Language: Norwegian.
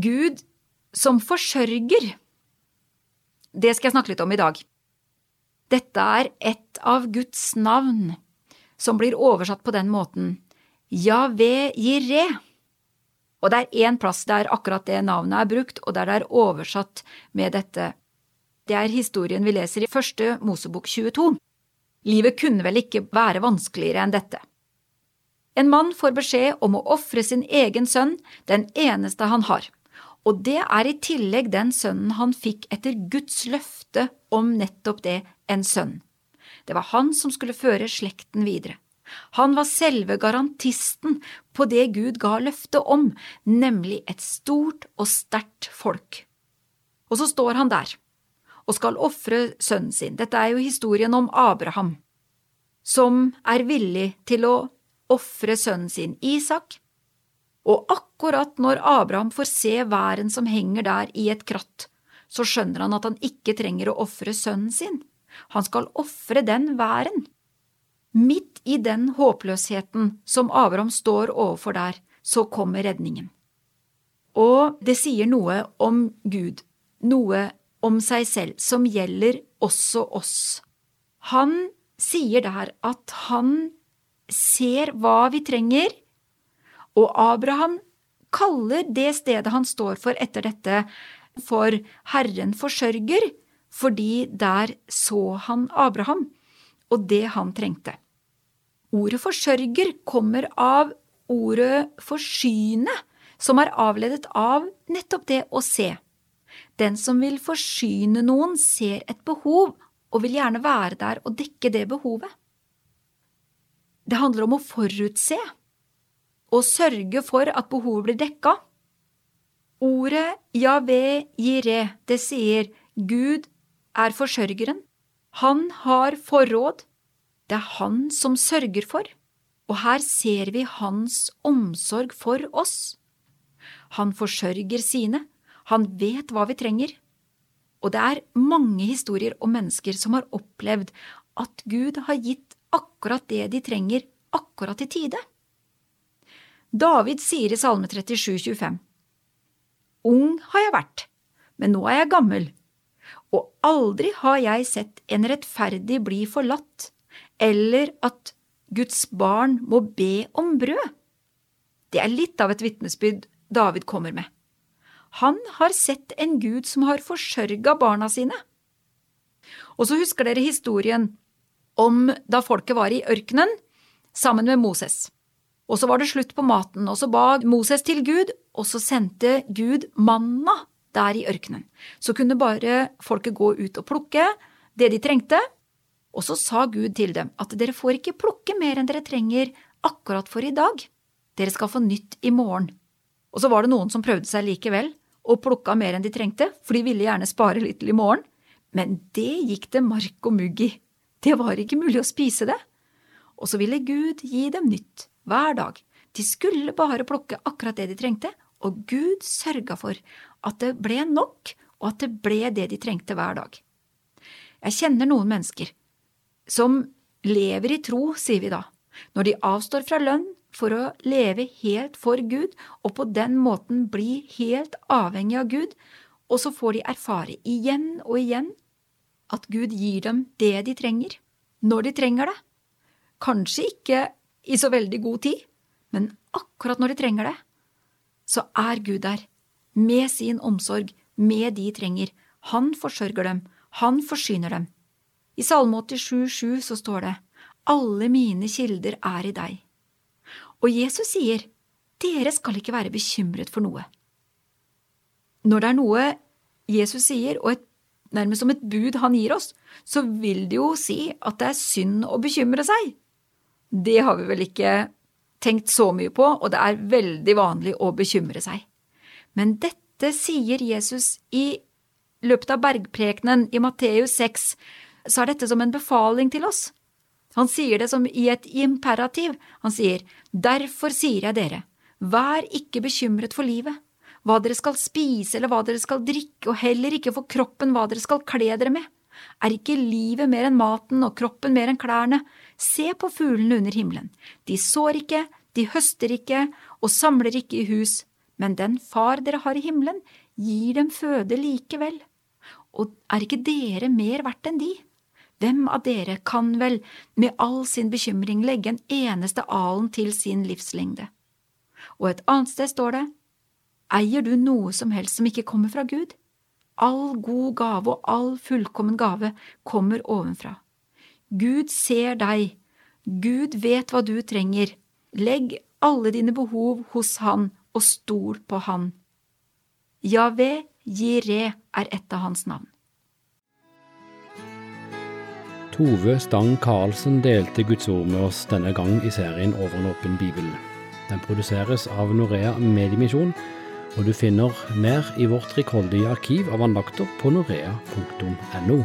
Gud som forsørger. Det skal jeg snakke litt om i dag. Dette er et av Guds navn, som blir oversatt på den måten, Jave Jireh. Og det er én plass der akkurat det navnet er brukt, og der det er oversatt med dette. Det er historien vi leser i første Mosebok 22. Livet kunne vel ikke være vanskeligere enn dette. En mann får beskjed om å ofre sin egen sønn, den eneste han har, og det er i tillegg den sønnen han fikk etter Guds løfte om nettopp det, en sønn. Det var han som skulle føre slekten videre. Han var selve garantisten på det Gud ga løfte om, nemlig et stort og sterkt folk. Og så står han der og skal ofre sønnen sin. Dette er jo historien om Abraham, som er villig til å ofre sønnen sin Isak, og akkurat når Abraham får se væren som henger der i et kratt, så skjønner han at han ikke trenger å ofre sønnen sin, han skal ofre den væren. Midt i den håpløsheten som Abraham står overfor der, så kommer redningen. Og det sier noe om Gud, noe om seg selv, som gjelder også oss. Han sier der at han ser hva vi trenger, og Abraham kaller det stedet han står for etter dette, for Herren forsørger, fordi der så han Abraham og det han trengte. Ordet forsørger kommer av ordet forsyne, som er avledet av nettopp det å se. Den som vil forsyne noen, ser et behov og vil gjerne være der og dekke det behovet. Det handler om å forutse og sørge for at behovet blir dekka. Ordet «Jave Jireh, det sier Gud er forsørgeren. Han har forråd. Det er han som sørger for, og her ser vi hans omsorg for oss. Han forsørger sine, han vet hva vi trenger. Og det er mange historier om mennesker som har opplevd at Gud har gitt akkurat det de trenger, akkurat i tide. David sier i Salme 37, 25, Ung har jeg vært, men nå er jeg gammel, og aldri har jeg sett en rettferdig bli forlatt, eller at Guds barn må be om brød. Det er litt av et vitnesbyrd David kommer med. Han har sett en Gud som har forsørga barna sine. Og så husker dere historien om da folket var i ørkenen sammen med Moses. Og så var det slutt på maten, og så ba Moses til Gud, og så sendte Gud manna der i ørkenen. Så kunne bare folket gå ut og plukke det de trengte, og så sa Gud til dem at dere får ikke plukke mer enn dere trenger akkurat for i dag. Dere skal få nytt i morgen. Og så var det noen som prøvde seg likevel, og plukka mer enn de trengte, for de ville gjerne spare litt til i morgen. Men det gikk det mark og mugg i. Det var ikke mulig å spise det. Og så ville Gud gi dem nytt hver dag. De skulle bare plukke akkurat det de trengte, og Gud sørga for at det ble nok, og at det ble det de trengte hver dag. Jeg kjenner noen mennesker som lever i tro, sier vi da, når de avstår fra lønn for å leve helt for Gud, og på den måten bli helt avhengig av Gud, og så får de erfare igjen og igjen at Gud gir dem det de trenger, når de trenger det. Kanskje ikke i så veldig god tid, men akkurat når de trenger det, så er Gud der, med sin omsorg, med de trenger. Han forsørger dem, han forsyner dem. I Salme 87, 7 så står det, Alle mine kilder er i deg. Og Jesus sier, Dere skal ikke være bekymret for noe. Når det er noe Jesus sier, og et, nærmest som et bud han gir oss, så vil det jo si at det er synd å bekymre seg. Det har vi vel ikke tenkt så mye på, og det er veldig vanlig å bekymre seg. Men dette sier Jesus i løpet av bergprekenen i Matteus 6, så er dette som en befaling til oss. Han sier det som i et imperativ. Han sier, Derfor sier jeg dere, vær ikke bekymret for livet, hva dere skal spise eller hva dere skal drikke, og heller ikke for kroppen hva dere skal kle dere med. Er ikke livet mer enn maten og kroppen mer enn klærne? Se på fuglene under himmelen. De sår ikke, de høster ikke og samler ikke i hus, men den far dere har i himmelen, gir dem føde likevel. Og er ikke dere mer verdt enn de? Hvem av dere kan vel med all sin bekymring legge en eneste alen til sin livslengde? Og et annet sted står det, Eier du noe som helst som ikke kommer fra Gud? All god gave og all fullkommen gave kommer ovenfra. Gud ser deg, Gud vet hva du trenger, legg alle dine behov hos Han og stol på Han. Jave Jireh er et av hans navn. Tove Stang Karlsen delte Guds ord med oss denne gang i serien Over en åpen bibel. Den produseres av Norea Mediemisjon, og du finner mer i vårt rikholdige arkiv av andakter på norea.no.